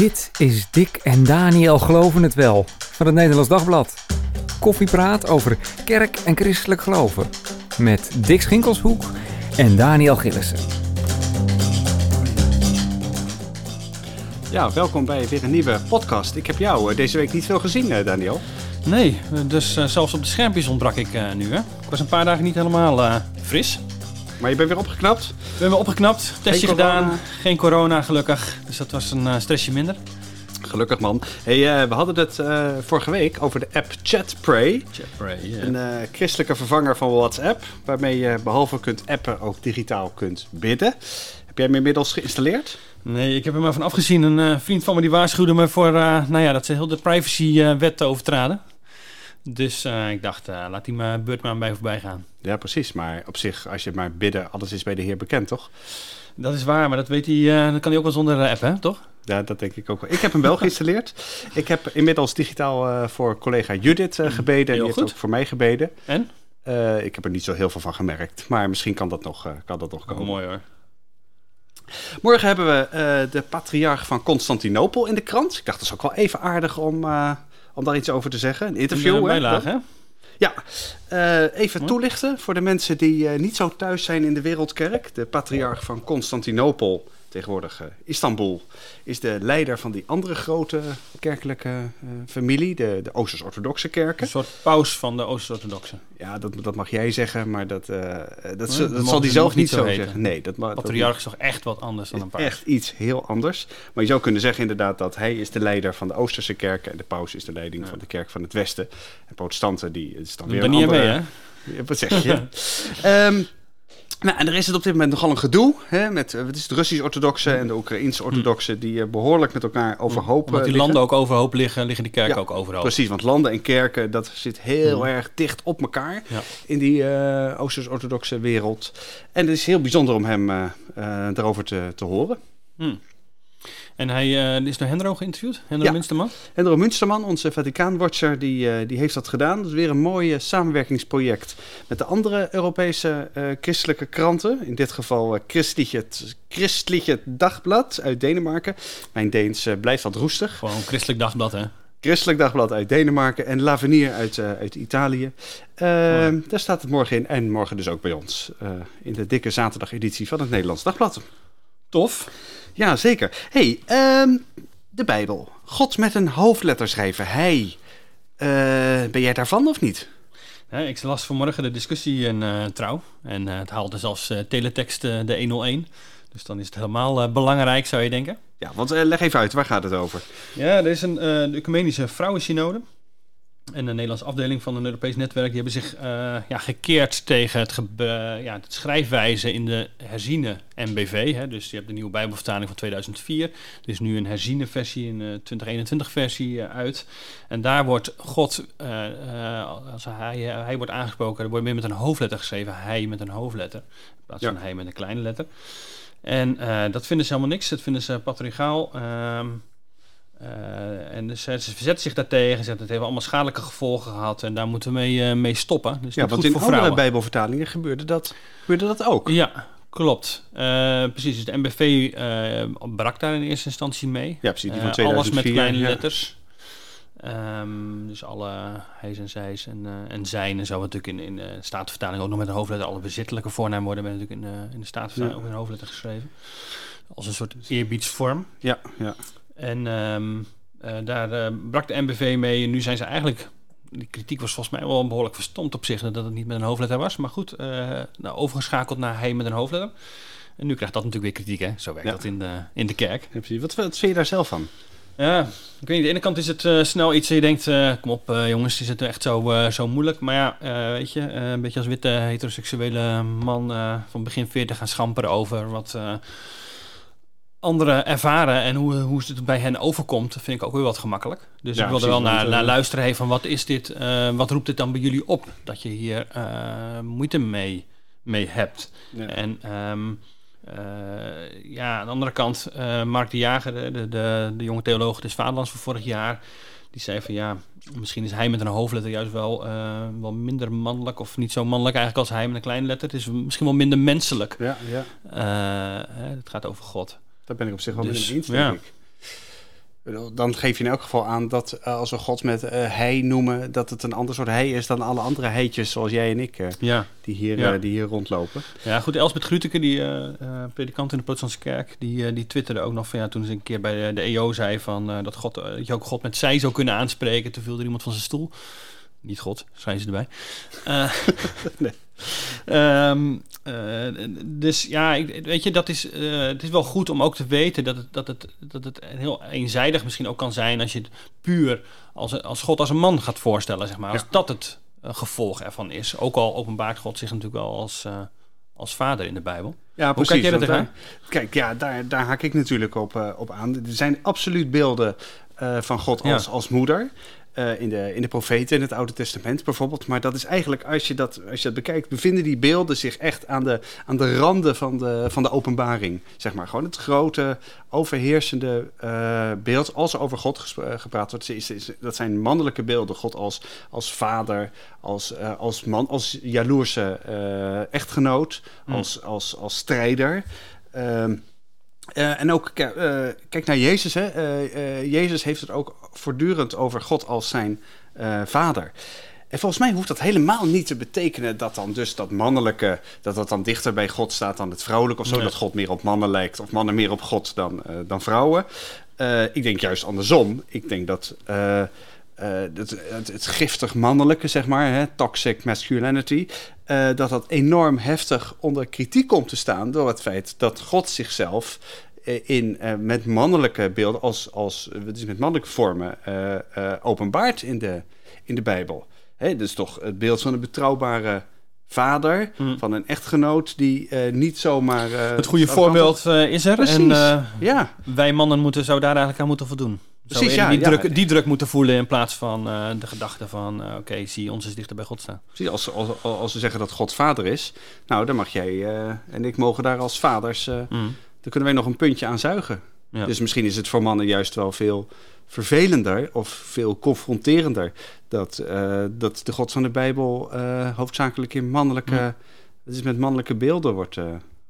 Dit is Dick en Daniel Geloven het Wel van het Nederlands Dagblad. Koffiepraat over kerk en christelijk geloven. Met Dick Schinkelshoek en Daniel Gillissen. Ja, welkom bij weer een nieuwe podcast. Ik heb jou eh, deze week niet veel gezien, eh, Daniel. Nee, dus uh, zelfs op de schermpjes ontbrak ik nu. Hè? Ik was een paar dagen niet helemaal uh, fris. Maar je bent weer opgeknapt? Ik ben weer opgeknapt, testje Geen gedaan. corona? Geen corona gelukkig. Dus dat was een stressje minder. Gelukkig man. Hey, we hadden het vorige week over de app ChatPray. ChatPray, yeah. Een christelijke vervanger van WhatsApp. Waarmee je behalve kunt appen ook digitaal kunt bidden. Heb jij hem inmiddels geïnstalleerd? Nee, ik heb er maar van afgezien. Een vriend van me die waarschuwde me voor nou ja, dat ze heel de privacywet overtraden. Dus ik dacht, laat die maar beurt maar bij voorbij gaan. Ja, precies. Maar op zich, als je maar bidden, alles is bij de Heer bekend, toch? Dat is waar, maar dat, weet hij, dat kan hij ook wel zonder app, hè? toch? Ja, dat denk ik ook wel. Ik heb hem wel geïnstalleerd. ik heb inmiddels digitaal voor collega Judith gebeden. Heel die goed. heeft ook voor mij gebeden. En? ik heb er niet zo heel veel van gemerkt. Maar misschien kan dat nog, kan dat nog komen. Oh, mooi hoor. Morgen hebben we de patriarch van Constantinopel in de krant. Ik dacht, dat is ook wel even aardig om, om daar iets over te zeggen. Een interview. Een bijlage, hè? Ja, uh, even toelichten voor de mensen die niet zo thuis zijn in de Wereldkerk. De patriarch van Constantinopel, tegenwoordig Istanbul, is de leider van die andere grote kerkelijke familie, de, de Oosters-Orthodoxe kerken. Een soort paus van de Oosters-Orthodoxe. Ja, dat, dat mag jij zeggen, maar dat, uh, dat, dat, zal hij zelf niet zo zeggen. Nee, dat. Patriarch is toch echt wat anders dan een paus? Echt iets heel anders. Maar je zou kunnen zeggen inderdaad dat hij is de leider van de Oosterse kerken en de paus is de leiding van de kerk van het Westen. En protestanten, die is dan weer er een andere... mee, hè? Wat zeg je? um, nou, en er is het op dit moment nogal een gedoe hè, met het is de Russisch-orthodoxe en de Oekraïns-orthodoxe die uh, behoorlijk met elkaar overhoop Omdat die liggen. landen ook overhoop liggen, liggen die kerken ja, ook overhoop. Precies, want landen en kerken, dat zit heel mm. erg dicht op elkaar ja. in die uh, Oosters-orthodoxe wereld. En het is heel bijzonder om hem uh, daarover te, te horen. Mm. En hij uh, is door Hendro geïnterviewd, Hendro ja. Munsterman? Hendro Munsterman, onze Vaticaanwatcher, die, uh, die heeft dat gedaan. Dat is weer een mooi uh, samenwerkingsproject met de andere Europese christelijke kranten. In dit geval Christliche, Christliche Dagblad uit Denemarken. Mijn Deens blijft wat roestig. Gewoon Christelijk Dagblad, hè? Christelijk Dagblad uit Denemarken en L'Avenir uit, uit Italië. Oh. Daar staat het morgen in en morgen dus ook bij ons. in de dikke zaterdageditie van het Nederlands Dagblad. Tof. Ja, zeker. hey, um, de Bijbel. God met een hoofdletter schrijven. Hij. Uh, ben jij daarvan of niet? Ik las vanmorgen de discussie in uh, Trouw. En uh, het haalde zelfs teletext de 101. Dus dan is het helemaal belangrijk, zou je denken. Ja, want leg even uit, waar gaat het over? Ja, er is een ecumenische vrouwensynode. En de Nederlandse afdeling van een Europees netwerk die hebben zich uh, ja, gekeerd tegen het, ja, het schrijfwijze in de herziene MBV. Hè. Dus je hebt de nieuwe Bijbelvertaling van 2004. Er is nu een herziene versie, een uh, 2021 versie uh, uit. En daar wordt God, als hij, hij wordt aangesproken, er wordt meer met een hoofdletter geschreven. Hij met een hoofdletter, in plaats van ja. hij met een kleine letter. En dat vinden ze helemaal niks. Dat vinden ze patriarchaal. Uh, en dus, ze verzetten zich daartegen. Ze het heeft allemaal schadelijke gevolgen gehad. En daar moeten we mee, uh, mee stoppen. Dus ja, want in andere vrouwen. bijbelvertalingen gebeurde dat, gebeurde dat ook. Ja, klopt. Uh, precies. Dus de MBV brak daar in eerste instantie mee. Ja, precies. Die van 2004. alles met kleine ja. letters. Um, dus alle hij's en zij's en, en zijn en zo. Natuurlijk in, in de statenvertaling ook nog met een hoofdletter. Alle bezittelijke voornaam worden natuurlijk in, in de statenvertaling ja. ook met een hoofdletter geschreven. Als een soort eerbiedsvorm. Ja, ja. En um, uh, daar uh, brak de MBV mee. En nu zijn ze eigenlijk. Die kritiek was volgens mij wel behoorlijk verstomd op zich dat het niet met een hoofdletter was. Maar goed, uh, nou, overgeschakeld naar hij met een hoofdletter. En nu krijgt dat natuurlijk weer kritiek, hè? Zo werkt Ja. dat in de, in de kerk. Ja, precies. Wat, wat vind je daar zelf van? Ja, ik weet niet. Aan de ene kant is het eh, snel iets je denkt, eh, kom op eh, jongens, is het echt zo, eh, zo moeilijk? Maar ja, eh, weet je, eh, een beetje als witte heteroseksuele man eh, van begin 40 gaan schamperen over wat eh, anderen ervaren en hoe, hoe het bij hen overkomt, vind ik ook weer wat gemakkelijk. Dus Ja, ik wil er wel naar, eh, naar luisteren hey, van wat is dit, eh, wat roept dit dan bij jullie op? Dat je hier eh, moeite mee, mee hebt. Ja. En ehm, eh, ja, aan de andere kant, eh, Mark de Jager, de, de, de, de jonge theoloog des Vaderlands van vorig jaar, die zei van ja, misschien is hij met een hoofdletter juist wel, eh, wel minder mannelijk, of niet zo mannelijk eigenlijk als hij met een kleine letter. Het is misschien wel minder menselijk. Ja, ja. Eh, het gaat over God. Daar ben ik op zich wel met Dus, hem eens, ja. denk ik. Dan geef je in elk geval aan dat eh, als we God met eh, hij noemen, dat het een ander soort hij is dan alle andere heitjes zoals jij en ik, eh, Ja, die, hier, Ja. die hier rondlopen. ja goed. Elsbeth Gruteke, die eh, eh, predikant in de Protestantse kerk, die, eh, die twitterde ook nog van ja, toen ze een keer bij de, de EO zei van eh, dat, God, dat je ook God met zij zou kunnen aanspreken. Toen viel er iemand van zijn stoel. Niet God, schrijven ze erbij. Eh, Nee. ehm, eh, dus ja, ik, weet je, dat is, eh, het is wel goed om ook te weten dat het, dat, het, dat het heel eenzijdig misschien ook kan zijn als je het puur als, als God als een man gaat voorstellen, zeg maar. Als Ja. dat het gevolg ervan is. Ook al openbaart God zich natuurlijk wel als, als vader in de Bijbel. Ja, Hoe kijk jij want tegenaan? daar- Kijk, ja, daar, daar haak ik natuurlijk op, op aan. Er zijn absoluut beelden van God Ja. als, als moeder. Eh, in, de, in de profeten in het Oude Testament bijvoorbeeld. Maar dat is eigenlijk, als je dat, als je dat bekijkt, bevinden die beelden zich echt aan de, aan de randen van de, van de openbaring. Zeg maar gewoon het grote, overheersende eh, beeld. Als er over God eh, gepraat wordt, is, is, dat zijn mannelijke beelden. God als, als vader, als, als man, als jaloerse echtgenoot, Hmm. als, als, als strijder. Ehm, eh, en ook, eh, kijk naar Jezus. Hè. Eh, Jezus heeft het ook voortdurend over God als zijn vader. En volgens mij hoeft dat helemaal niet te betekenen dat dan dus dat mannelijke, dat dat dan dichter bij God staat dan het vrouwelijke of zo. Nee. Dat God meer op mannen lijkt of mannen meer op God dan, dan vrouwen. Ik denk juist andersom. Ik denk dat het, het, het giftig mannelijke, zeg maar, hè, toxic masculinity, eh, dat dat enorm heftig onder kritiek komt te staan door het feit dat God zichzelf eh, in, eh, met mannelijke beelden, als, als, eh, dus met mannelijke vormen, eh, eh, openbaart in de, in de Bijbel. Hè, dus toch het beeld van een betrouwbare vader, Mm. van een echtgenoot die eh, niet zomaar... eh, Het goede voorbeeld eh, is er. Precies. En eh, Ja, wij mannen moeten, zo daar eigenlijk aan moeten voldoen. Precies, ja, die, ja. druk, die druk moeten voelen in plaats van eh, de gedachte van... eh, oké, zie ons eens dichter bij God staan. precies. Als, als, als ze zeggen dat God vader is, nou, dan mag jij eh, en ik mogen daar als vaders... Mm. dan kunnen wij nog een puntje aan zuigen. Ja. Dus misschien is het voor mannen juist wel veel vervelender of veel confronterender dat, dat de God van de Bijbel hoofdzakelijk in mannelijke, Ja. dat is met mannelijke beelden wordt,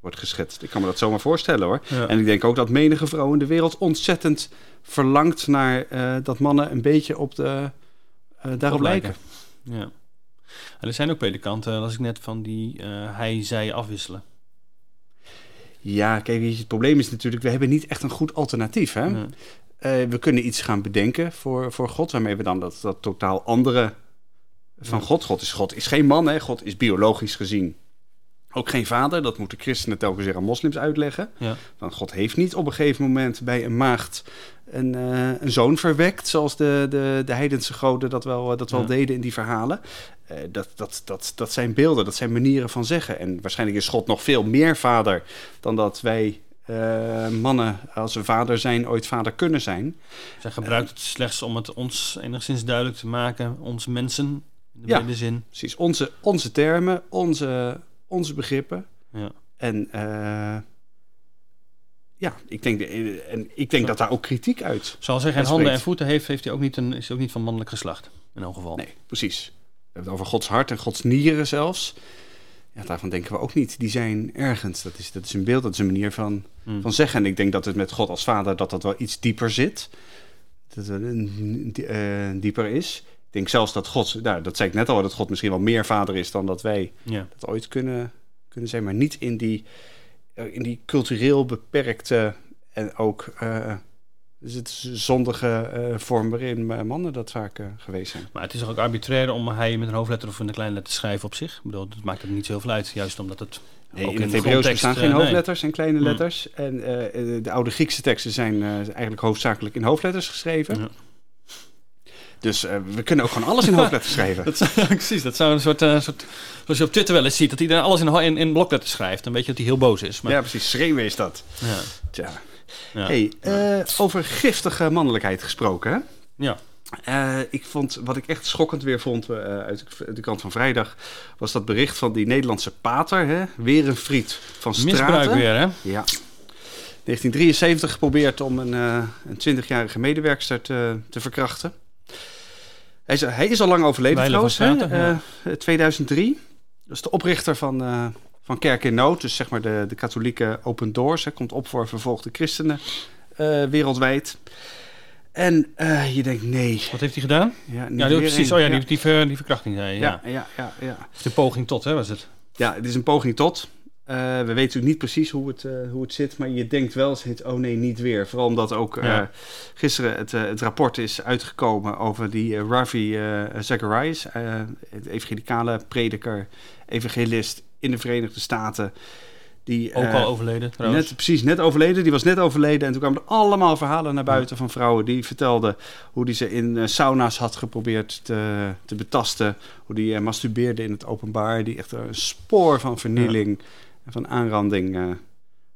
wordt geschetst. Ik kan me dat zomaar voorstellen hoor. Ja. En ik denk ook dat menige vrouw in de wereld ontzettend verlangt naar eh, dat mannen een beetje op de, eh, daarop lijken. Ja. En er zijn ook predikanten, als ik net van die eh, hij-zij afwisselen. Ja, kijk, het probleem is natuurlijk, we hebben niet echt een goed alternatief. Hè? Ja. Eh, we kunnen iets gaan bedenken voor, voor God, waarmee we dan dat, dat totaal andere van Ja. God. God is, God is geen man, hè? God is biologisch gezien ook geen vader. Dat moeten christenen telkens weer aan moslims uitleggen. Ja. Want God heeft niet op een gegeven moment bij een maagd een, eh, een zoon verwekt, zoals de, de, de heidense goden dat wel, dat wel Ja. deden in die verhalen. Eh, dat, dat, dat, dat zijn beelden, dat zijn manieren van zeggen. En waarschijnlijk is God nog veel meer vader dan dat wij eh, mannen, als we vader zijn, ooit vader kunnen zijn. Zij gebruikt het slechts om het ons enigszins duidelijk te maken, ons mensen, in de Ja. zin. Precies, onze, onze termen, onze, onze begrippen. Ja. En eh, ja, ik denk, de- en ik denk dat daar ook kritiek uit. Zoals hij geen Dat handen en voeten heeft, heeft hij ook niet een, is ook niet van mannelijk geslacht. In elk geval. Nee, precies. We hebben het over Gods hart en Gods nieren zelfs. Ja, daarvan denken we ook niet. Die zijn ergens. Dat is, dat is een beeld, dat is een manier van, Hmm. van zeggen. En ik denk dat het met God als vader dat dat wel iets dieper zit. Dat het een, eh, dieper is. Ik denk zelfs dat God, nou, dat zei ik net al, dat God misschien wel meer vader is dan dat wij Ja. dat ooit kunnen, kunnen zijn. Maar niet in die, eh, in die cultureel beperkte en ook eh, dus het zondige eh, vorm waarin mannen dat vaak geweest zijn. Maar het is toch ook arbitrair om hij met een hoofdletter of een kleine letter te schrijven op zich. Ik bedoel, dat maakt het niet zo heel veel uit. Juist omdat het Nee, ook in het de Hebreeuws grondtekst, bestaan geen nee. hoofdletters en kleine Hmm. letters. En de oude Griekse teksten zijn eigenlijk hoofdzakelijk in hoofdletters geschreven. Ja. Dus eh, we kunnen ook gewoon alles in hoofdletters schrijven. Dat zou, precies, dat zou een soort, eh, soort... Zoals je op Twitter wel eens ziet, dat iedereen alles in, in, in blokletters schrijft. Dan weet je dat hij heel boos is. Maar, Ja, precies. Schreeuwen is dat. ja. Tja. Ja. Hey, eh, over giftige mannelijkheid gesproken. Hè? Ja. Ik vond, wat ik echt schokkend weer vond eh, uit de- kant van vrijdag, was dat bericht van die Nederlandse pater, hè? weer een friet van Straten. Misbruik weer, hè? Ja. 1973 geprobeerd om een, eh, een 20-jarige medewerkster te, te verkrachten. Hij is, hij is al lang overleden trouwens, hè? Straten, Eh, 2003. Dat is de oprichter van, eh, van Kerk in Nood, dus zeg maar de, de katholieke Open Doors. Hij komt op voor vervolgde christenen eh, wereldwijd. En eh, je denkt, nee. Wat heeft hij gedaan? Ja, Ja, precies. een. Oh ja, die, die, ver- die verkrachting zei. Ja. ja, ja, ja, ja. De poging tot, hè, was het? Ja, het is een poging tot. Eh, we weten natuurlijk niet precies hoe het, eh, hoe het zit, maar je denkt wel eens, oh nee, niet weer. Vooral omdat ook eh, gisteren het, het rapport is uitgekomen over die Ravi Zacharias, het evangelicale prediker, evangelist in de Verenigde Staten. Die, Ook al overleden, trouwens. Net, precies, net overleden. Die was net overleden. En toen kwamen er allemaal verhalen naar buiten van vrouwen die vertelden hoe die ze in sauna's had geprobeerd te, te betasten. Hoe die masturbeerde in het openbaar. Die echt een spoor van vernieling van aanranding eh,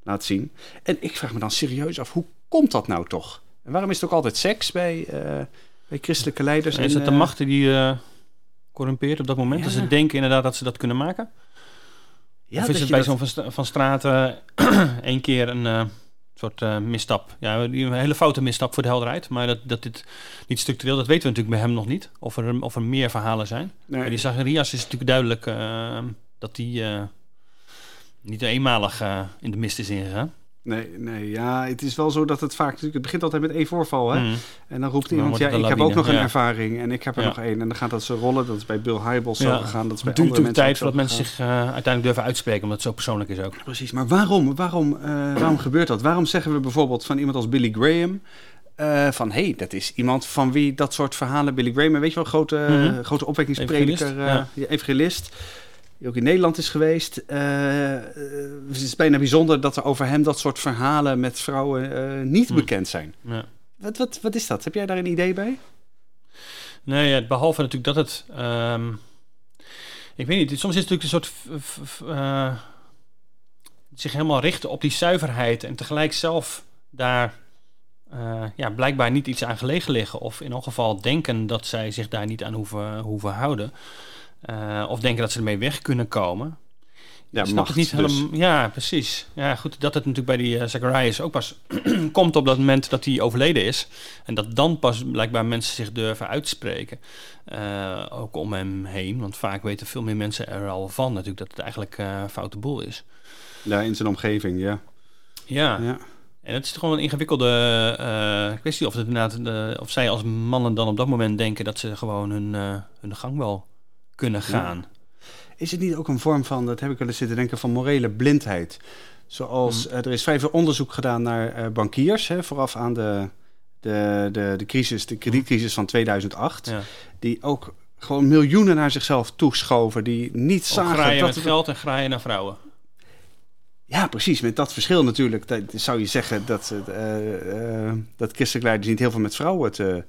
laat zien. En ik vraag me dan serieus af, hoe komt dat nou toch? En waarom is het ook altijd seks bij, eh, bij christelijke leiders? is en, het de eh, macht die eh corrumpeert op dat moment? Ja. Dat ze denken inderdaad dat ze dat kunnen maken? Ja, of dat is het bij dat- zo'n van, Stra- van Straten één keer een soort eh, misstap? Ja, een hele foute misstap voor de helderheid. Maar dat, dat dit niet structureel, dat weten we natuurlijk bij hem nog niet. Of er, of er meer verhalen zijn. Nee. Die Zacharias is natuurlijk duidelijk dat die niet eenmalig eh, in de mist is ingegaan. Nee, nee, ja, het is wel zo dat het vaak... natuurlijk- Het begint altijd met één voorval, hè? Mm. En dan roept iemand, ja, ik heb ook nog een ja. ervaring en ik heb er Ja. nog één. En dan gaat dat zo rollen. Dat is bij Bill Hybels zo gegaan. Dat is bij Het duurt andere natuurlijk tijd mensen voordat mensen zich eh, uiteindelijk durven uitspreken, omdat het zo persoonlijk is ook. Precies, maar waarom, waarom, eh, waarom gebeurt dat? Waarom zeggen we bijvoorbeeld van iemand als Billy Graham... van, hé, hey, dat is iemand van wie dat soort verhalen... Billy Graham, weet je wel, grote, Mhm. grote opwekkingsprediker, evangelist... Die ook in Nederland is geweest. Eh, eh, het is bijna bijzonder dat er over hem dat soort verhalen met vrouwen eh, niet Hm. bekend zijn. Ja. Wat, wat, wat is dat? Heb jij daar een idee bij? Nee, ja, behalve natuurlijk dat het. ehm, ik weet niet, soms is het natuurlijk een soort. f- f- f- zich helemaal richten op die zuiverheid en tegelijk zelf daar. ja, blijkbaar niet iets aan gelegen liggen. Of in elk geval denken dat zij zich daar niet aan hoeven, hoeven houden. Eh, of denken dat ze ermee weg kunnen komen. Ja, Ik snap het niet dus. helemaal. Ja, precies. Ja, goed, dat het natuurlijk bij die eh, Zacharias ook pas komt op dat moment dat hij overleden is. En dat dan pas blijkbaar mensen zich durven uitspreken. Eh, ook om hem heen. Want vaak weten veel meer mensen er al van natuurlijk dat het eigenlijk eh foute boel is. Ja, in zijn omgeving, ja. Ja, ja. en het is gewoon een ingewikkelde kwestie of, het inderdaad, de, of zij als mannen dan op dat moment denken dat ze gewoon hun, hun gang wel kunnen gaan. Is het niet ook een vorm van, dat heb ik wel eens zitten denken, van morele blindheid? Zoals, Mm. eh, er is vrij veel onderzoek gedaan naar eh, bankiers, hè, vooraf aan de, de, de, de crisis, de kredietcrisis van 2008. Ja. Die ook gewoon miljoenen naar zichzelf toeschoven, die niet zagen graaien dat met het- geld en graaien naar vrouwen. Ja, precies. Met dat verschil natuurlijk. Dat, zou je zeggen dat, eh, dat christelijke leiders niet heel veel met vrouwen te,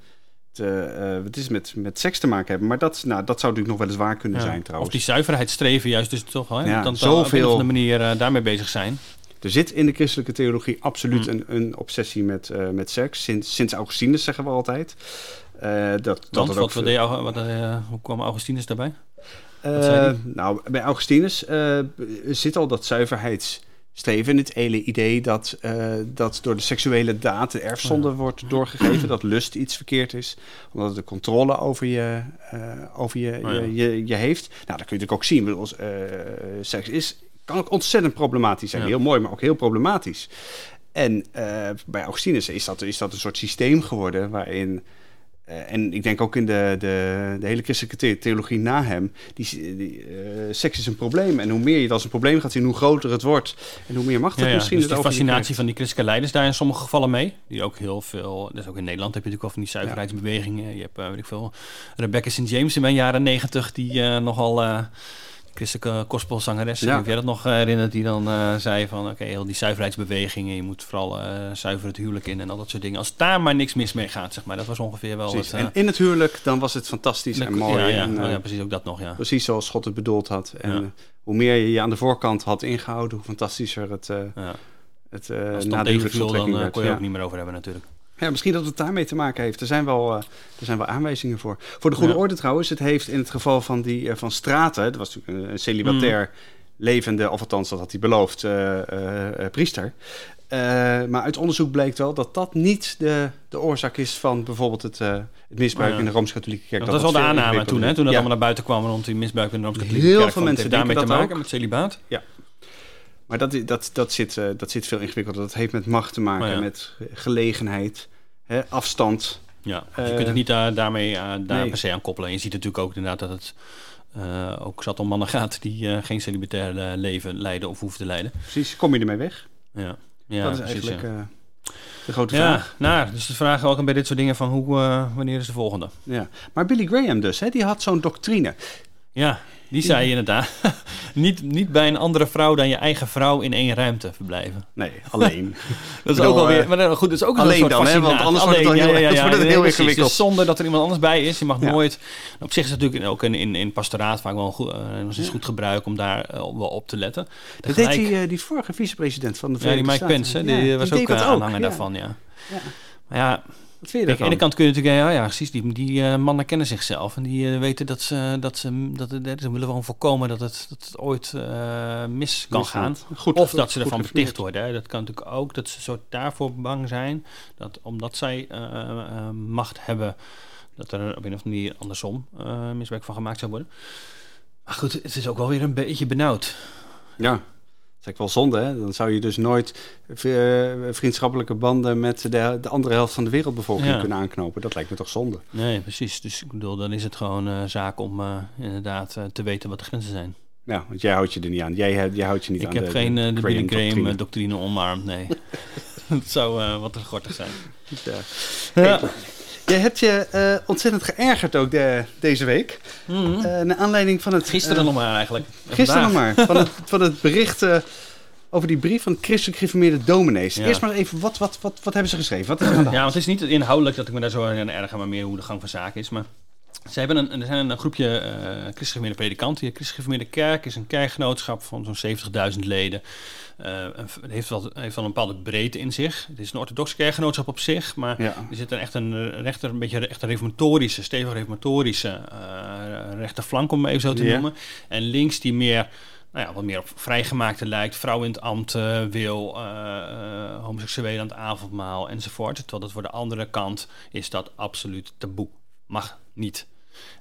wat is met, met seks te maken hebben. Maar dat, nou, dat zou natuurlijk nog wel eens waar kunnen Ja. zijn Of trouwens. die zuiverheid streven juist dus toch. Hè? Ja, dan zoveel- op een of manier eh, daarmee bezig zijn. Er zit in de christelijke theologie absoluut Mm. een, een obsessie met, met seks. Sinds, sinds Augustinus zeggen we altijd. Dat, dat Want wat, ook wat deed, wat, hoe kwam Augustinus daarbij? Die? nou, bij Augustinus zit al dat zuiverheidsstreven. En het hele idee dat, eh, dat door de seksuele daad de erfzonde wordt doorgegeven. dat lust iets verkeerd is. Omdat het de controle over je, eh, over je, Oh ja. je, je, je heeft. Nou, dat kun je natuurlijk ook zien. Bedoel, eh, seks is, kan ook ontzettend problematisch zijn. Ja. Heel mooi, maar ook heel problematisch. En bij Augustinus is dat, is dat een soort systeem geworden waarin. Eh, en ik denk ook in de, de, de hele christelijke the- theologie na hem. Die, die, eh, seks is een probleem. En hoe meer je het als een probleem gaat zien, hoe groter het wordt. En hoe meer macht het Ja, ja. misschien Dus je fascinatie van die christelijke leiders daar in sommige gevallen mee. Die ook heel veel, dus ook in Nederland heb je natuurlijk wel van die zuiverheidsbewegingen. Je hebt, eh, weet ik veel, Rebecca St. James in mijn jaren negentig, die nogal christelijke gospelzangeres, Ja. heb jij dat nog herinnerd, die dan eh, zei van, oké, heel die zuiverheidsbewegingen, je moet vooral eh zuiver het huwelijk in en al dat soort dingen. Als daar maar niks mis mee gaat, zeg maar, dat was ongeveer wel Precies. het... eh, en in het huwelijk, dan was het fantastisch en mooi. Ja, ja, en, oh, eh, ja, precies, ook dat nog, ja. Precies zoals God het bedoeld had. En eh, hoe meer je je aan de voorkant had ingehouden, hoe fantastischer het, eh ja. het eh Als het dan tegenviel, dan eh, kon je ook niet meer over hebben natuurlijk. Ja, misschien dat het daarmee te maken heeft. Er zijn wel, eh, er zijn wel aanwijzingen voor. Voor de goede Ja. orde trouwens, het heeft in het geval van, die, eh, van Straten, dat was natuurlijk een, celibatair Mm. levende, of althans dat had hij beloofd, eh, priester. Maar uit onderzoek bleek wel dat dat niet de, de oorzaak is van bijvoorbeeld het, het misbruik ja. in de Rooms-Katholieke Kerk. Dat, was wel de veel aanname toen, hè, toen dat Ja. allemaal naar buiten kwam rond die misbruik in de Rooms-Katholieke Heel Kerk. veel Want het mensen daarmee te maken met celibaat. Maar dat, dat, dat, zit, eh, dat zit veel ingewikkelder. Dat heeft met macht te maken, ja. met gelegenheid. hè, afstand. Ja, dus je Eh, kunt het niet daar, daarmee eh, daar nee. per se aan koppelen. En je ziet natuurlijk ook inderdaad dat het eh, ook zat om mannen gaat die eh, geen celibatair eh, leven leiden of hoeven te leiden. Precies, kom je ermee weg? Ja, ja dat is precies, eigenlijk ja. eh, de grote Ja, vraag. nou, dus de vraag ook bij dit soort dingen van hoe, eh, wanneer is de volgende? Ja. Maar Billy Graham dus, hè, die had zo'n doctrine. Ja, die zei inderdaad, niet, niet bij een andere vrouw dan je eigen vrouw in één ruimte verblijven. Nee, alleen. Dat is bedoel, ook wel weer, eh, maar goed, dat is ook alleen een soort dan, hè, want anders wordt het Alleen, heel- ja, ja, ja, wordt het heel ingewikkeld. Dus zonder dat er iemand anders bij is, je mag nooit. Op zich is het natuurlijk ook in, in, in pastoraat vaak wel goed, eh, nog eens goed gebruik om daar eh, wel op te letten. Dat deed die, eh, die vorige vicepresident van de ja, die Verenigde Mike Staten. Pence, hè, die was deed ook eh, aanhanger daarvan, ja. Ja. Maar ja, Kijk, aan de ene kant kun je natuurlijk, ja, ja precies, die, die eh, mannen kennen zichzelf en die eh, weten dat ze, dat ze, dat het, ze willen gewoon voorkomen dat het, dat het ooit eh, mis kan gaan. Goed, of goed- dat ze ervan beticht worden. Hè. Dat kan natuurlijk ook, dat ze zo daarvoor bang zijn, dat omdat zij eh, eh, macht hebben, dat er op een of andere manier andersom eh, misbruik van gemaakt zou worden. Maar goed, het is ook wel weer een beetje benauwd. Ja, dat is wel zonde. Hè? Dan zou je dus nooit eh, vriendschappelijke banden met de, de andere helft van de wereldbevolking Ja. kunnen aanknopen. Dat lijkt me toch zonde. Nee, precies. Dus ik bedoel, dan is het gewoon eh, zaak om eh, inderdaad te weten wat de grenzen zijn. Ja, want jij houdt je er niet aan. Jij, hebt- jij houdt je niet Ik aan heb de, geen eh, de Billy Graham doctrine. doctrine omarmd, nee. dat zou wat te gortig zijn. Ja. Ja. Jij hebt je eh, ontzettend geërgerd ook de, deze week. Eh naar aanleiding van het... Gisteren eh, nog maar eigenlijk. Gisteren nog maar. Van het, van het bericht over die brief van het christelijk gereformeerde dominees. Ja. Eerst maar even, wat, wat, wat, wat hebben ze geschreven? Wat is er aan de Ja, want het is niet inhoudelijk dat ik me daar zo aan erger, maar meer hoe de gang van zaken is. Maar ze hebben een, er zijn een groepje gereformeerde predikanten. De kerk is een kerkgenootschap van zo'n 70.000 leden. Eh, het heeft wel, heeft wel een bepaalde breedte in zich. Het is een orthodox kerkgenootschap op zich, maar Ja. er zit een echt een eh, rechter, een beetje echt een reformatorische, stevig reformatorische eh rechterflank, om het even zo te noemen. En links die meer, nou ja, wat meer op vrijgemaakte lijkt, vrouw in het ambt wil, homoseksuelen aan het avondmaal enzovoort. Terwijl dat voor de andere kant is dat absoluut taboe. Mag niet.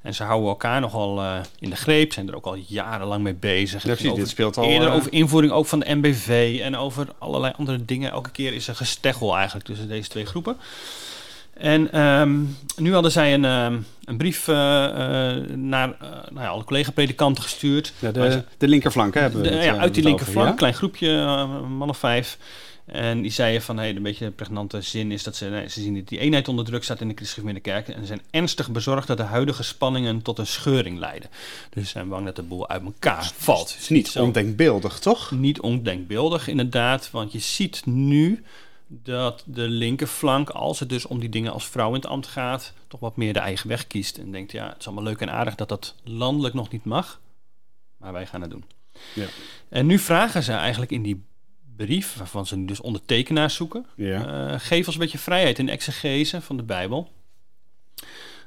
En ze houden elkaar nogal eh, in de greep, zijn er ook al jarenlang mee bezig. Ja, precies, Over- dit speelt al, Eerder eh, over invoering ook van de MBV en over allerlei andere dingen. Elke keer is er gesteggel eigenlijk tussen deze twee groepen. En ehm, nu hadden zij een, ehm, een brief eh, naar nou ja, alle collega-predikanten gestuurd. Ja, Waar ze- de, linkerflank hè, hebben we de- het, ja, uit die linkerflank, over, klein groepje, man of vijf. En die zeiden van, hey, een beetje een pregnante zin is dat ze, nee, ze zien dat die eenheid onder druk staat in de christelijke kerk. En ze zijn ernstig bezorgd dat de huidige spanningen tot een scheuring leiden. Dus ze zijn bang dat de boel uit elkaar valt. Het is niet zo ondenkbeeldig, toch? niet ondenkbeeldig, inderdaad. Want je ziet nu dat de linkerflank, als het dus om die dingen als vrouw in het ambt gaat, toch wat meer de eigen weg kiest. En denkt, ja, het is allemaal leuk en aardig dat dat landelijk nog niet mag. Maar wij gaan het doen. Ja. En nu vragen ze eigenlijk in die brief, waarvan ze nu dus ondertekenaars zoeken, Ja. eh, geef ons een beetje vrijheid in de exegese van de Bijbel.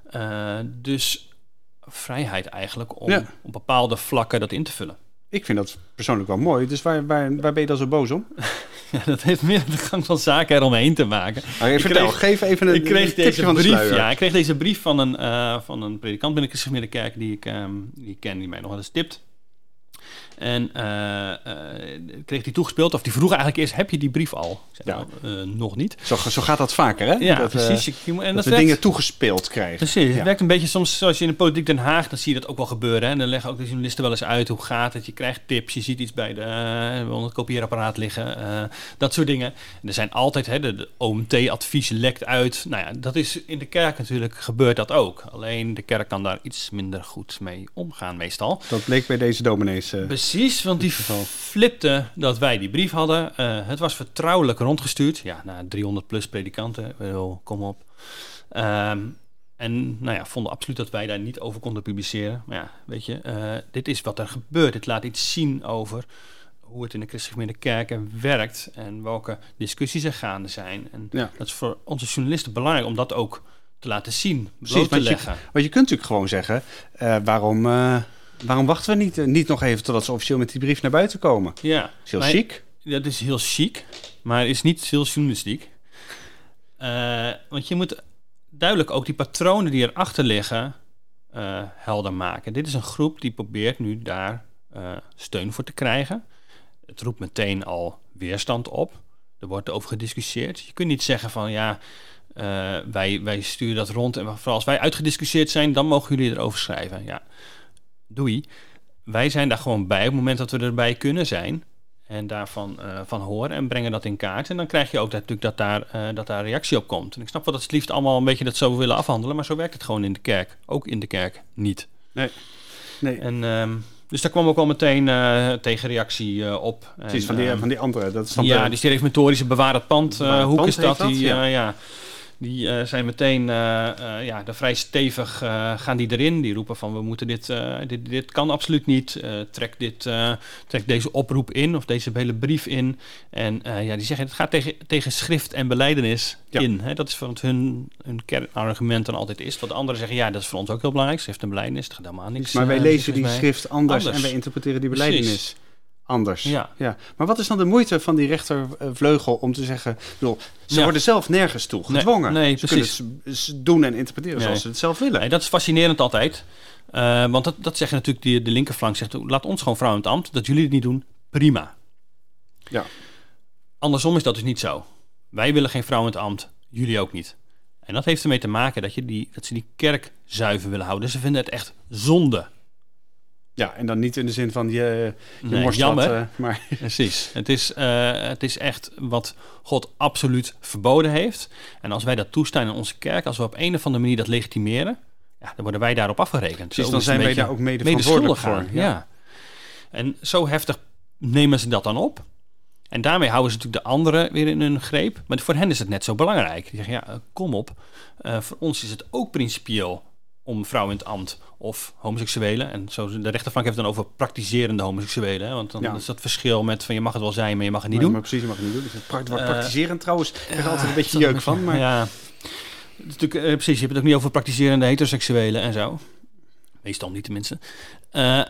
Eh, dus vrijheid eigenlijk om Ja. op bepaalde vlakken dat in te vullen. Ik vind dat persoonlijk wel mooi. Dus waar, waar, waar ben je dan zo boos om? Ja, dat heeft meer de gang van zaken eromheen te maken. Maar je vertel, kreeg- geef even een, ik kreeg deze van brief, ja, ik kreeg deze brief van een, eh, van een predikant binnen de Christelijke Kerk die ik, ehm, die ik ken, die mij nog wel eens tipt. En eh, eh, kreeg die toegespeeld, of die vroeg eigenlijk eerst, heb je die brief al? Zei, Ja. nou, eh, nog niet. Zo, zo gaat dat vaker, hè? Ja, dat, precies. En dat, dat we werkt- dingen toegespeeld krijgen. Precies, Ja. het werkt een beetje soms zoals je in de politiek Den Haag, dan zie je dat ook wel gebeuren. Hè? En dan leggen ook de journalisten wel eens uit hoe gaat het. Je krijgt tips, je ziet iets bij de, onder het kopieerapparaat liggen, dat soort dingen. En er zijn altijd, hè, de, de OMT-advies lekt uit. Nou ja, dat is in de kerk natuurlijk gebeurt dat ook. Alleen de kerk kan daar iets minder goed mee omgaan meestal. Dat bleek bij deze dominees. Eh, Precies, want die flipte dat wij die brief hadden. Eh, het was vertrouwelijk rondgestuurd. Ja, naar 300 plus predikanten. Kom op. Ehm, en nou ja, vonden absoluut dat wij daar niet over konden publiceren. Maar ja, weet je, eh, dit is wat er gebeurt. Het laat iets zien over hoe het in de christelijke kerken werkt en welke discussies er gaande zijn. En Ja. dat is voor onze journalisten belangrijk om dat ook te laten zien, Precies, te want je- leggen. Want je kunt natuurlijk gewoon zeggen, waarom, waarom wachten we niet, eh, niet nog even totdat ze officieel met die brief naar buiten komen? Ja, Dat is heel maar- chic. Dat is heel chic, maar is niet heel journalistiek. Eh, want je moet duidelijk ook die patronen die erachter liggen eh, helder maken. Dit is een groep die probeert nu daar steun voor te krijgen. Het roept meteen al weerstand op. Er wordt over gediscussieerd. Je kunt niet zeggen van ja, wij, wij sturen dat rond en vooral als wij uitgediscussieerd zijn, dan mogen jullie erover schrijven. Ja, doei. Wij zijn daar gewoon bij op het moment dat we erbij kunnen zijn. En daarvan uh, van horen en brengen dat in kaart. En dan krijg je ook dat, natuurlijk dat daar, uh, dat daar reactie op komt. En ik snap wel dat ze het liefst allemaal een beetje dat zo willen afhandelen. Maar zo werkt het gewoon in de kerk. Ook in de kerk niet. Nee. nee. En, um, dus daar kwam ook al meteen uh, tegenreactie op. Precies, van, die, um, van die andere. Dat is dan ja, de, die reformatorische bewaar het pand. Bewaar het hoe pand is dat? Die, ja. ja. Die uh, zijn meteen uh, uh, ja, daar vrij stevig gaan die erin. Die roepen van we moeten dit, dit, dit kan absoluut niet. Trek, dit, trek deze oproep in of deze hele brief in. En ja, die zeggen het gaat tegen, tegen schrift en beleidenis ja. in. Hè? Dat is wat hun, hun kernargument dan altijd is. Wat anderen zeggen, ja, dat is voor ons ook heel belangrijk. Schrift en beleidenis, dat gaat helemaal niks. Maar wij lezen die schrift anders, Anders. en wij interpreteren die beleidenis Precies. Anders. Ja. Ja. Maar wat is dan de moeite van die rechtervleugel om te zeggen... Bedoel, ze Ja. worden zelf nergens toe gedwongen. nee, ze precies. kunnen het doen en interpreteren Nee. zoals ze het zelf willen. Nee, dat is fascinerend altijd. Uh, want dat, dat zeggen natuurlijk die, de linkerflank. Zegt, laat ons gewoon vrouwen in het ambt. Dat jullie het niet doen, prima. Ja. Andersom is dat dus niet zo. Wij willen geen vrouwen in het ambt, jullie ook niet. En dat heeft ermee te maken dat, je die, dat ze die kerk zuiver willen houden. Ze vinden het echt zonde. Ja, en dan niet in de zin van je, je Nee, jammer. eh, maar Precies. Het is, uh, het is echt wat God absoluut verboden heeft. En als wij dat toestaan in onze kerk, als we op een of andere manier dat legitimeren, ja, dan worden wij daarop afgerekend. precies, Zo dan zijn wij daar ook mede mede verantwoordelijk voor. Ja. En zo heftig nemen ze dat dan op. En daarmee houden ze natuurlijk de anderen weer in hun greep. Maar voor hen is het net zo belangrijk. Die zeggen, ja, uh, kom op. Uh, voor ons is het ook principieel om vrouwen in het ambt of homoseksuelen. En zo, de rechterflank heeft het dan over praktiserende homoseksuelen. Hè? Want dan Ja. is dat verschil met van je mag het wel zijn, maar je mag het niet doen. maar precies, je mag het niet doen. Dus het Eh, praktiserend trouwens. Ik krijg er altijd een beetje is jeuk van. Maar Ja, is natuurlijk, eh, precies. Je hebt het ook niet over praktiserende heteroseksuelen en zo. Meestal niet tenminste. Uh,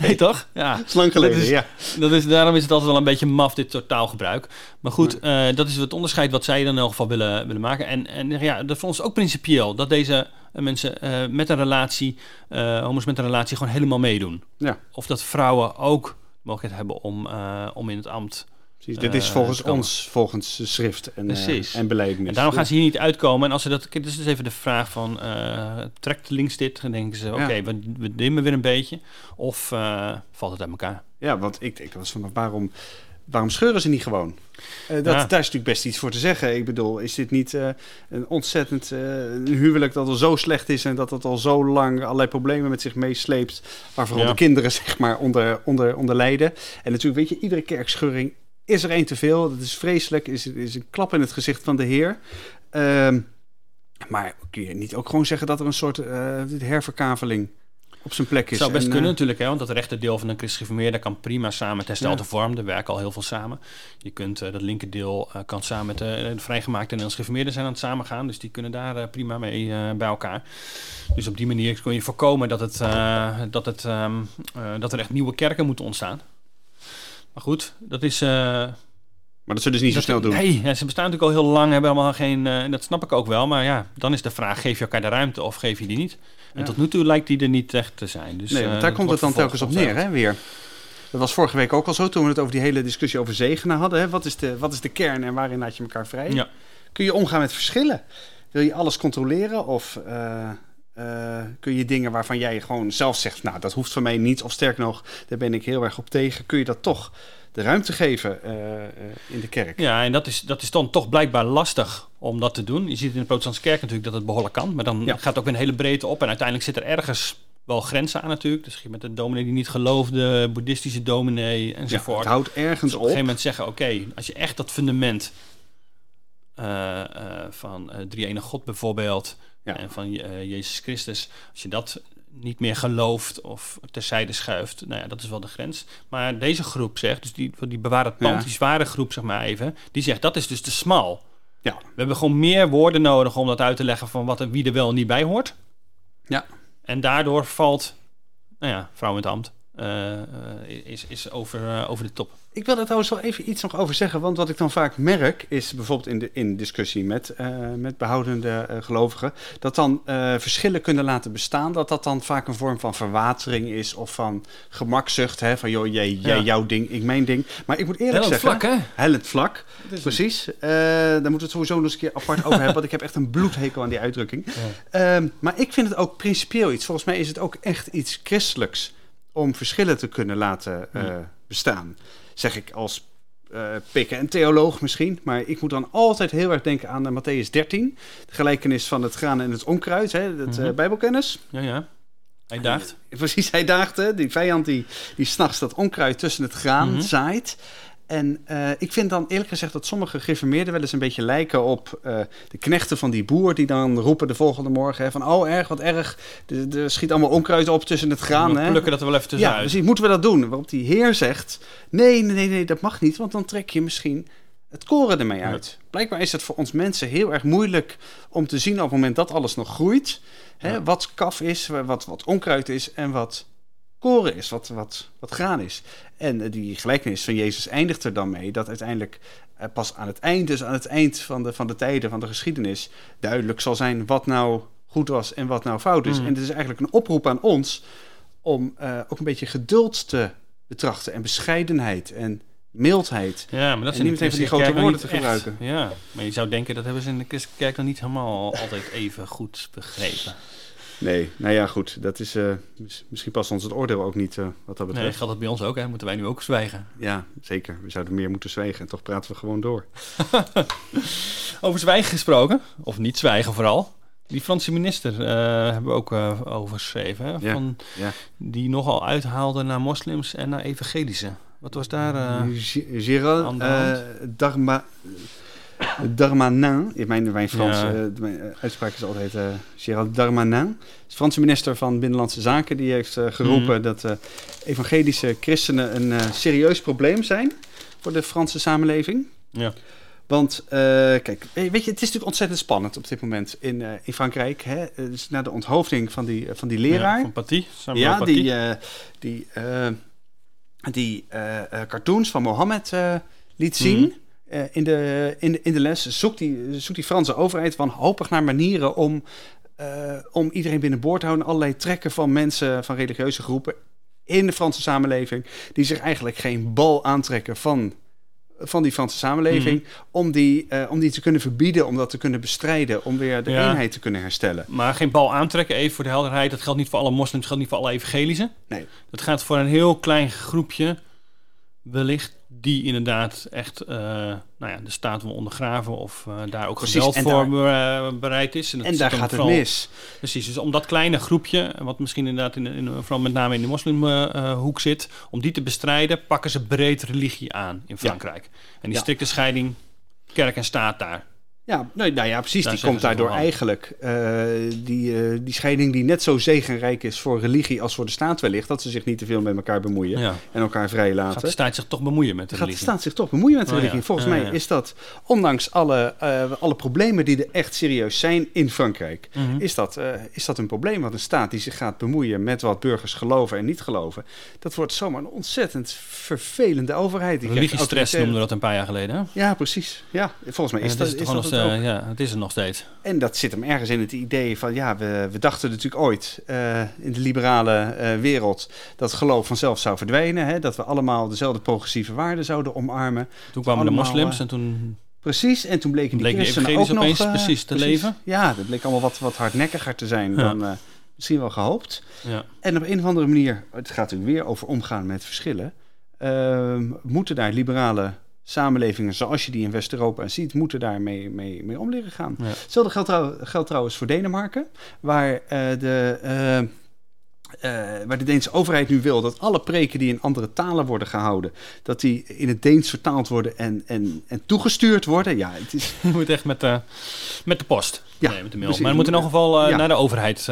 nee, toch? Ja. is lang geleden, Dat is- ja. Dat is, daarom is het altijd wel een beetje maf, dit soort taalgebruik. Maar goed, eh, dat is het onderscheid wat zij dan in elk geval willen, willen maken. En, en ja, dat voor ons ook principieel. Dat deze eh, mensen eh, met een relatie, eh homo's met een relatie, gewoon helemaal meedoen. Ja. Of dat vrouwen ook de mogelijkheid hebben om, eh, om in het ambt... Precies, dit is Eh, volgens ons, volgens de schrift en, eh Precies. en beleidnis. En daarom gaan ze hier niet uitkomen. En als ze dat... Dus is even de vraag van... eh, trekt links dit? Dan denken ze, oké, Ja. we, we dimmen weer een beetje. Of eh, valt het uit elkaar? Ja, want ik denk was van waarom, waarom scheuren ze niet gewoon? Eh, dat, Ja. Daar is natuurlijk best iets voor te zeggen. Ik bedoel, is dit niet eh, een ontzettend eh, een huwelijk dat al zo slecht is en dat het al zo lang allerlei problemen met zich meesleept, waar vooral Ja. de kinderen zeg maar onder, onder, onder lijden. En natuurlijk, weet je, iedere kerkscheuring is er één te veel. Dat is vreselijk, is, is een klap in het gezicht van de Heer. Ehm, maar kun je niet ook gewoon zeggen dat er een soort herverkaveling op zijn plek is? Zou best En, kunnen eh, natuurlijk, hè, want dat rechterdeel van een christelijk geformeerde kan prima samen met herstelte Ja. vorm. Er werken al heel veel samen. Je kunt eh, dat linkerdeel eh, kan samen met de, vrijgemaakte en de geformeerden zijn aan het samengaan. Dus die kunnen daar prima mee bij elkaar. Dus op die manier kun je voorkomen dat, het, dat, het, ehm, eh, dat er echt nieuwe kerken moeten ontstaan. Maar goed, dat is... maar dat zullen ze niet zo snel doen. Nee, ja, ze bestaan natuurlijk al heel lang, hebben allemaal geen... eh, dat snap ik ook wel, maar ja, dan is de vraag, geef je elkaar de ruimte of geef je die niet? En Ja. tot nu toe lijkt die er niet echt te zijn. Dus, nee, eh, want daar dat komt het dan telkens op neer, hè, weer. Dat was vorige week ook al zo, toen we het over die hele discussie over zegenen hadden. Hè. Wat, is de, wat is de kern en waarin laat je elkaar vrij? Ja. Kun je omgaan met verschillen? Wil je alles controleren? Of eh, eh, kun je dingen waarvan jij gewoon zelf zegt... nou, dat hoeft van mij niet, of sterker nog, daar ben ik heel erg op tegen... kun je dat toch de ruimte geven eh, eh, in de kerk? Ja, en dat is, dat is dan toch blijkbaar lastig om dat te doen. Je ziet in de protestantse kerk natuurlijk dat het behoorlijk kan. Maar dan Ja. gaat het ook weer een hele breedte op. En uiteindelijk zit er ergens wel grenzen aan natuurlijk. Dus je met een dominee die niet geloofde, boeddhistische dominee Ja, enzovoort. het houdt ergens Dus op een op. gegeven moment zeggen, oké, als je echt dat fundament eh, van drie ene God bijvoorbeeld Ja. en van Jezus Christus, als je dat niet meer gelooft of terzijde schuift, nou ja, dat is wel de grens. Maar deze groep zegt, dus die, die bewaar het pand, Ja. die zware groep zeg maar even, die zegt dat is dus te smal. Ja. We hebben gewoon meer woorden nodig om dat uit te leggen van wat er wie er wel en niet bij hoort. Ja. En daardoor valt, nou ja, vrouw in het ambt is, is over, eh, over de top. Ik wil er trouwens wel even iets nog over zeggen. Want wat ik dan vaak merk is bijvoorbeeld in, de, in discussie met, eh, met behoudende eh, gelovigen. Dat dan eh, verschillen kunnen laten bestaan. Dat dat dan vaak een vorm van verwatering is of van gemakzucht. Hè? Van joh, jij, jij Ja. jouw ding, ik mijn ding. Maar ik moet eerlijk Hellend zeggen... vlak, hè? Hellend vlak, precies. Eh, daar moeten we het sowieso nog eens een keer apart over hebben. Want ik heb echt een bloedhekel aan die uitdrukking. Ehm, maar ik vind het ook principieel iets. Volgens mij is het ook echt iets christelijks om verschillen te kunnen laten eh, bestaan. Zeg ik als eh pikken en theoloog misschien. Maar ik moet dan altijd heel erg denken aan uh, Matthäus 13. De gelijkenis van het graan en het onkruid. Hè, dat eh, Mhm. bijbelkennis. Ja, ja. Hij daagt. Precies, hij daagde. Die vijand die, die s'nachts dat onkruid tussen het graan Mhm. zaait. En eh, ik vind dan eerlijk gezegd dat sommige gereformeerden wel eens een beetje lijken op eh, de knechten van die boer die dan roepen de volgende morgen hè, van oh erg, wat erg, er schiet allemaal onkruid op tussen het graan. We Hè? plukken dat er wel even Ja, tussenuit. precies, moeten we dat doen? Waarop die heer zegt, nee, nee, nee, nee, dat mag niet, want dan trek je misschien het koren ermee uit. Blijkbaar is het voor ons mensen heel erg moeilijk om te zien op het moment dat alles nog groeit, hè, Ja. wat kaf is, wat, wat onkruid is en wat koren is, wat, wat, wat graan is. En eh, die gelijkenis van Jezus eindigt er dan mee dat uiteindelijk eh, pas aan het eind, dus aan het eind van de, van de tijden, van de geschiedenis, duidelijk zal zijn wat nou goed was en wat nou fout is. Mm. En het is eigenlijk een oproep aan ons om eh, ook een beetje geduld te betrachten en bescheidenheid en mildheid. Ja, maar dat En zijn niet even die grote woorden te echt. gebruiken. Ja, maar je zou denken dat hebben ze in de kerk nog niet helemaal altijd even goed begrepen. Nee, nou ja, goed. Dat is, eh, mis- misschien past ons het oordeel ook niet eh, wat dat Nee, betreft. geldt dat bij ons ook, hè? Moeten wij nu ook zwijgen? Ja, zeker. We zouden meer moeten zwijgen en toch praten we gewoon door. Over zwijgen gesproken, of niet zwijgen vooral. Die Franse minister eh, hebben we ook over geschreven. Hè? Van, ja. Die nogal uithaalde naar moslims en naar evangelische. Wat was daar... Gérald aan de eh, hand? Darma, Darmanin, in mijn, mijn Frans Ja. eh, eh, uitspraak is altijd eh Gérald Darmanin. De Franse minister van Binnenlandse Zaken, die heeft geroepen Mhm. dat evangelische christenen een serieus probleem zijn voor de Franse samenleving. ja. Want, kijk, weet je, het is natuurlijk ontzettend spannend op dit moment in, in Frankrijk. Hè? Dus na de onthoofding van die, van die leraar. Ja, van Paty. Samuel Ja, Paty. die, die, die cartoons van Mohammed liet zien. Mhm. Eh, in, de, in, de, in de les zoekt die, zoekt die Franse overheid wanhopig naar manieren om, eh, om iedereen binnenboord te houden. Allerlei trekken van mensen, van religieuze groepen in de Franse samenleving, die zich eigenlijk geen bal aantrekken van, van die Franse samenleving, Mhm. om, die, eh, om die te kunnen verbieden, om dat te kunnen bestrijden, om weer de Ja. eenheid te kunnen herstellen. Maar geen bal aantrekken, even voor de helderheid. Dat geldt niet voor alle moslims, dat geldt niet voor alle evangelische. Nee. Dat gaat voor een heel klein groepje, wellicht, die inderdaad echt eh, nou ja, de staat wil ondergraven of eh, daar ook Precies, geweld en voor be- bereid is. dat En zit daar gaat het mis. Precies, dus om dat kleine groepje, wat misschien inderdaad in, in, vooral met name in de moslimhoek zit, om die te bestrijden, pakken ze breed religie aan in Frankrijk. En die Ja. strikte scheiding kerk en staat daar. Ja, nee, nou ja, precies. Daar die komt daardoor eigenlijk eh, die, eh, die scheiding die net zo zegenrijk is voor religie als voor de staat wellicht, dat ze zich niet te veel met elkaar bemoeien Ja. en elkaar vrij Gaat de laten. staat zich toch bemoeien met de Gaat de religie? staat zich toch bemoeien met de Oh, religie? ja. Volgens mij ja. is dat, ondanks alle, eh, alle problemen die er echt serieus zijn in Frankrijk, Mhm. is, dat, is dat een probleem. Want een staat die zich gaat bemoeien met wat burgers geloven en niet geloven, dat wordt zomaar een ontzettend vervelende overheid. Religiestress we dat een paar jaar geleden. hè? Ja, precies. Ja, volgens mij is dat, is dat steeds- ja, het is er nog steeds. En dat zit hem ergens in het idee van, ja, we, we dachten natuurlijk ooit eh, in de liberale eh, wereld dat geloof vanzelf zou verdwijnen. Hè? Dat we allemaal dezelfde progressieve waarden zouden omarmen. Toen kwamen de moslims eh, en toen Precies, en toen bleken die die christenen ook nog... opeens eh, precies te leven. Ja, dat bleek allemaal wat, wat hardnekkiger te zijn Ja. dan eh, misschien wel gehoopt. ja, En op een of andere manier, het gaat natuurlijk weer over omgaan met verschillen, ehm, moeten daar liberale samenlevingen zoals je die in West-Europa ziet, moeten daar mee, mee, om leren gaan. Ja. Hetzelfde geldt, trouw- geldt trouwens voor Denemarken, waar, eh, de, eh, eh, waar de Deense overheid nu wil dat alle preken die in andere talen worden gehouden, dat die in het Deens vertaald worden en, en, en toegestuurd worden. Ja, het is, je moet echt met de, met de post. Ja, nee, met de mail. precies. Maar het moet in elk geval Ja. naar de overheid.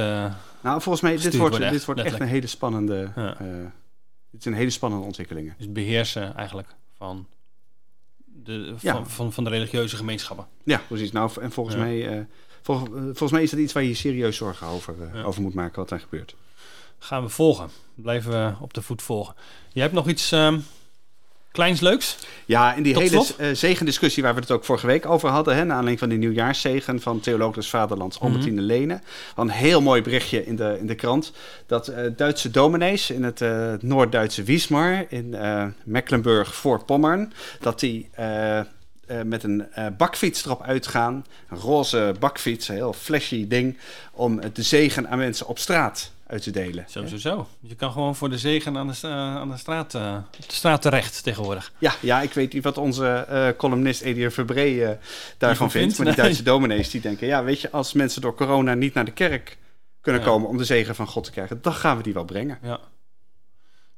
nou, volgens mij, dit wordt, dit wordt echt een hele spannende, Ja. dit zijn hele spannende ontwikkelingen. dus beheersen eigenlijk van de, Ja. van, van, van de religieuze gemeenschappen. Ja, precies. Nou, en volgens, Ja. mij, eh, vol- eh, volgens mij is dat iets waar je serieus zorgen over, eh, Ja. over moet maken wat daar gebeurt. gaan we volgen. Blijven we op de voet volgen. Jij hebt nog iets ehm, kleins leuks? Ja, in die Tot hele eh, zegendiscussie waar we het ook vorige week over hadden, hè, naar aanleiding van die nieuwjaarszegen van Theoloog des Vaderlands Albertine Lene. Een heel mooi berichtje in de, in de krant dat eh, Duitse dominees in het eh, Noord-Duitse Wismar in Mecklenburg-Voorpommern, dat die met een eh, bakfiets erop uitgaan, een roze bakfiets, een heel flashy ding, om eh, de zegen aan mensen op straat uit te delen. Zo, zo, zo. Je kan gewoon voor de zegen aan de, aan de, straat, eh, op de straat terecht tegenwoordig. Ja, ja, ik weet niet wat onze eh, columnist Edier Verbree eh, daarvan vindt, vindt. Maar die nee. Duitse dominees die denken... ja, weet je, als mensen door corona niet naar de kerk kunnen Ja. komen... om de zegen van God te krijgen, dan gaan we die wel brengen. Ja.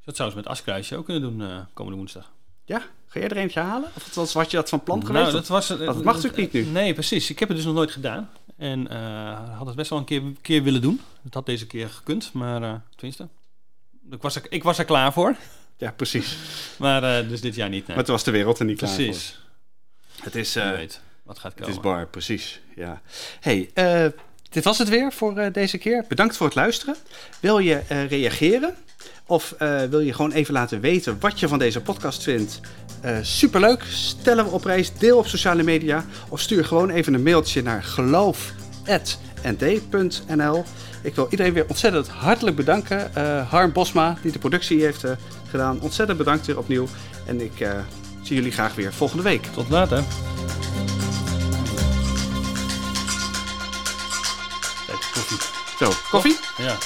Dat zou ze met Askruisje ook kunnen doen komende woensdag. Ja, ga jij er eentje halen? Of was, was je dat van plan Nou, geweest? dat, was, dat mag natuurlijk niet nu. Nee, precies. Ik heb het dus nog nooit gedaan. En eh, had het best wel een keer, keer willen doen. Het had deze keer gekund, maar eh tenminste. Ik was, er, ik was er klaar voor. Ja, precies. Maar eh, dus dit jaar niet. Nee. Maar toen was de wereld er niet klaar precies. voor. Het is, Wie weet wat gaat het komen. is bar, precies. Ja. hey, dit was het weer voor eh, deze keer. Bedankt voor het luisteren. Wil je eh, reageren? Of eh, wil je gewoon even laten weten wat je van deze podcast vindt? Eh, superleuk. Stellen we op prijs. Deel op sociale media. Of stuur gewoon even een mailtje naar geloof.nd.nl. Ik wil iedereen weer ontzettend hartelijk bedanken. Eh, Harm Bosma, die de productie heeft eh, gedaan. Ontzettend bedankt weer opnieuw. En ik eh, zie jullie graag weer volgende week. Tot later. Zo, koffie? Ja.